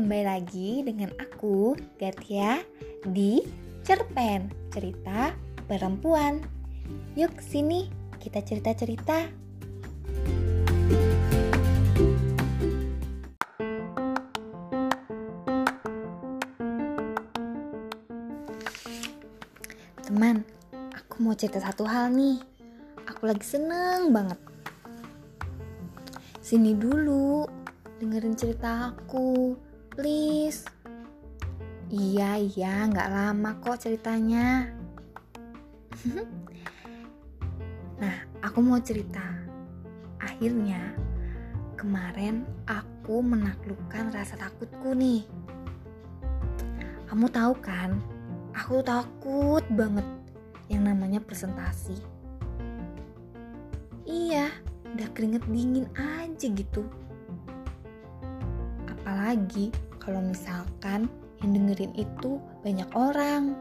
kembali lagi dengan aku, Gatia, di Cerpen, cerita perempuan. Yuk sini, kita cerita-cerita. Teman, aku mau cerita satu hal nih. Aku lagi seneng banget. Sini dulu, dengerin cerita aku, please. Iya, iya, nggak lama kok ceritanya. nah, aku mau cerita. Akhirnya, kemarin aku menaklukkan rasa takutku nih. Kamu tahu kan, aku takut banget yang namanya presentasi. Iya, udah keringet dingin aja gitu. Apalagi kalau misalkan yang dengerin itu banyak orang.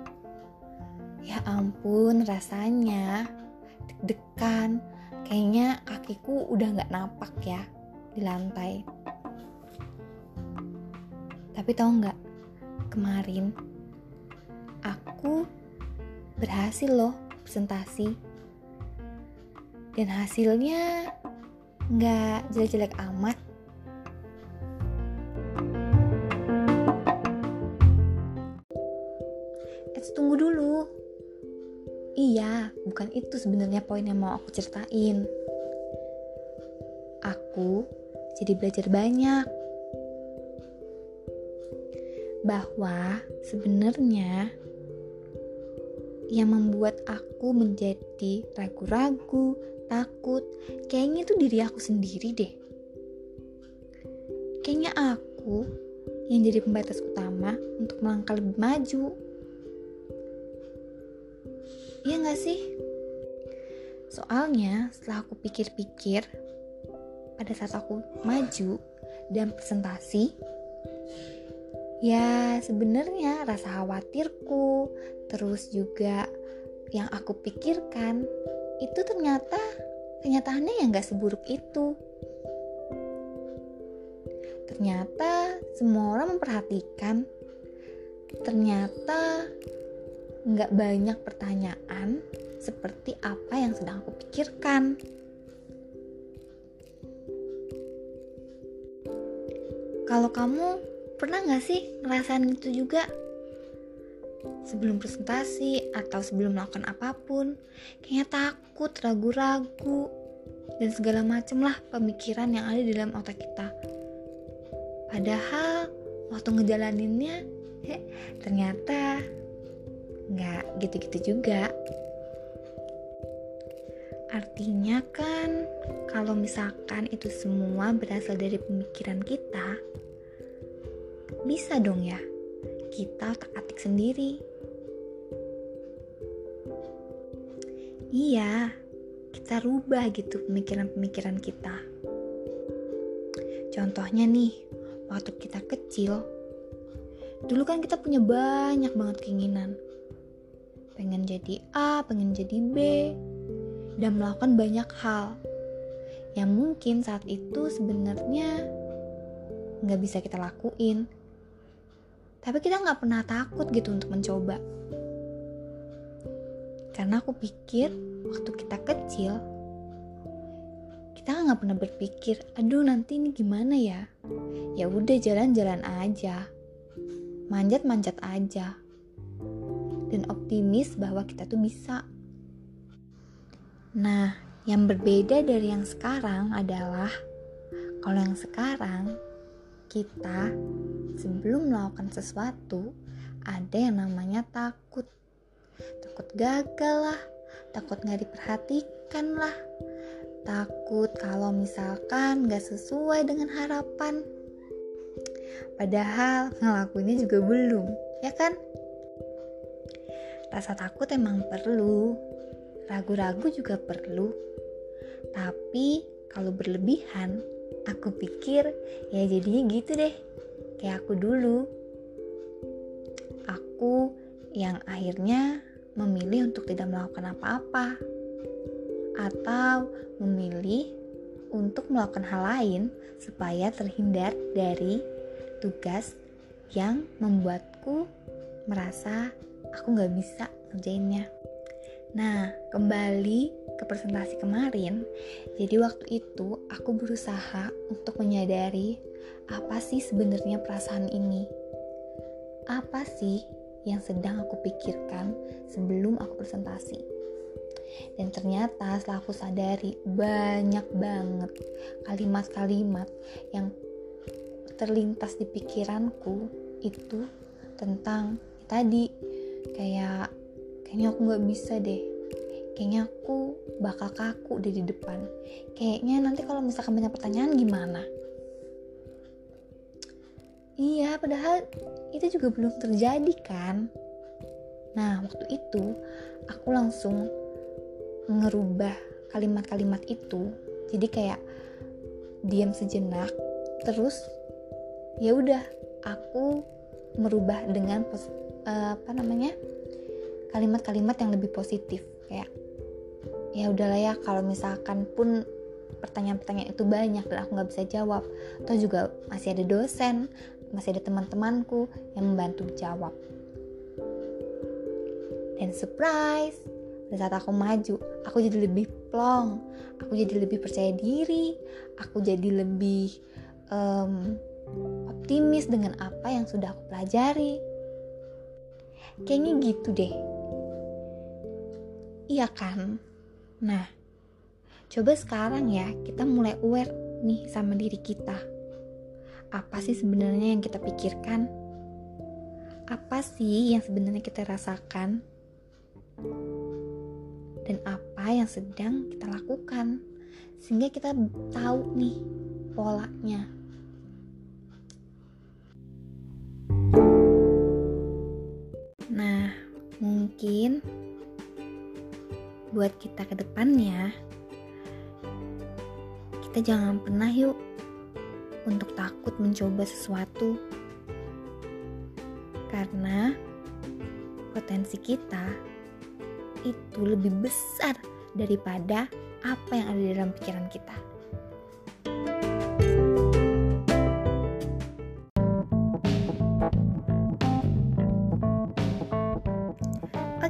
Ya ampun, rasanya deg-degan. Kayaknya kakiku udah gak napak ya di lantai. Tapi tau nggak, kemarin aku berhasil loh presentasi. Dan hasilnya nggak jelek-jelek amat. Bukan itu sebenarnya poin yang mau aku ceritain. Aku jadi belajar banyak bahwa sebenarnya yang membuat aku menjadi ragu-ragu, takut, kayaknya itu diri aku sendiri deh. Kayaknya aku yang jadi pembatas utama untuk melangkah lebih maju. Iya gak sih? Soalnya setelah aku pikir-pikir, pada saat aku maju dan presentasi, ya sebenarnya rasa khawatirku, terus juga yang aku pikirkan, itu ternyata kenyataannya yang gak seburuk itu. Ternyata semua orang memperhatikan, ternyata nggak banyak pertanyaan seperti apa yang sedang aku pikirkan. Kalau kamu pernah nggak sih ngerasain itu juga? Sebelum presentasi atau sebelum melakukan apa pun, kayaknya takut, ragu-ragu, dan segala macem lah pemikiran yang ada di dalam otak kita. Padahal waktu ngejalaninnya, he, ternyata nggak gitu-gitu juga. Artinya kan kalau misalkan itu semua berasal dari pemikiran kita, bisa dong ya kita tak atik sendiri. Iya, kita rubah gitu pemikiran-pemikiran kita. Contohnya nih, waktu kita kecil, dulu kan kita punya banyak banget keinginan. Pengen jadi A, pengen jadi B, dan melakukan banyak hal yang mungkin saat itu sebenarnya nggak bisa kita lakuin. Tapi kita nggak pernah takut gitu untuk mencoba. Karena aku pikir waktu kita kecil, kita nggak pernah berpikir, aduh nanti ini gimana ya? Ya udah jalan-jalan aja, manjat-manjat aja, dan optimis bahwa kita tuh bisa. Nah, yang berbeda dari yang sekarang adalah kalau yang sekarang kita sebelum melakukan sesuatu ada yang namanya takut. Takut gagal lah takut nggak diperhatikan lah. Takut kalau misalkan nggak sesuai dengan harapan. Padahal ngelakuinnya juga belum ya kan? Rasa takut emang perlu ragu-ragu juga perlu. Tapi kalau berlebihan aku pikir ya jadinya gitu deh. Kayak aku dulu. Aku yang akhirnya memilih untuk tidak melakukan apa-apa. Atau memilih untuk melakukan hal lain supaya terhindar dari tugas yang membuatku merasa aku nggak bisa ngerjainnya. Nah, kembali ke presentasi kemarin, jadi waktu itu aku berusaha untuk menyadari apa sih sebenarnya perasaan ini. Apa sih yang sedang aku pikirkan sebelum aku presentasi. Dan ternyata setelah aku sadari banyak banget kalimat-kalimat yang terlintas di pikiranku itu tentang tadi kayak kayaknya aku nggak bisa deh. Kayaknya aku bakal kaku deh di depan. Kayaknya nanti kalau misalkan banyak pertanyaan gimana? Iya padahal itu juga belum terjadi kan? Nah waktu itu aku langsung ngerubah kalimat-kalimat itu. Jadi kayak diam sejenak terus ya udah aku merubah dengan pos, uh, apa namanya kalimat-kalimat yang lebih positif kayak ya udahlah ya kalau misalkan pun pertanyaan-pertanyaan itu banyak dan aku nggak bisa jawab atau juga masih ada dosen masih ada teman-temanku yang membantu jawab dan surprise pada saat aku maju aku jadi lebih plong aku jadi lebih percaya diri aku jadi lebih um, optimis dengan apa yang sudah aku pelajari. Kayaknya gitu deh. Iya kan? Nah, coba sekarang ya kita mulai aware nih sama diri kita. Apa sih sebenarnya yang kita pikirkan? Apa sih yang sebenarnya kita rasakan? Dan apa yang sedang kita lakukan? Sehingga kita tahu nih polanya buat kita ke depannya, kita jangan pernah yuk untuk takut mencoba sesuatu. Karena potensi kita itu lebih besar daripada apa yang ada di dalam pikiran kita.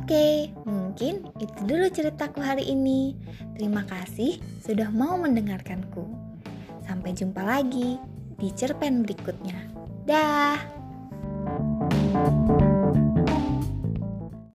Oke, mungkin itu dulu ceritaku hari ini. Terima kasih sudah mau mendengarkanku. Sampai jumpa lagi di cerpen berikutnya. Dah.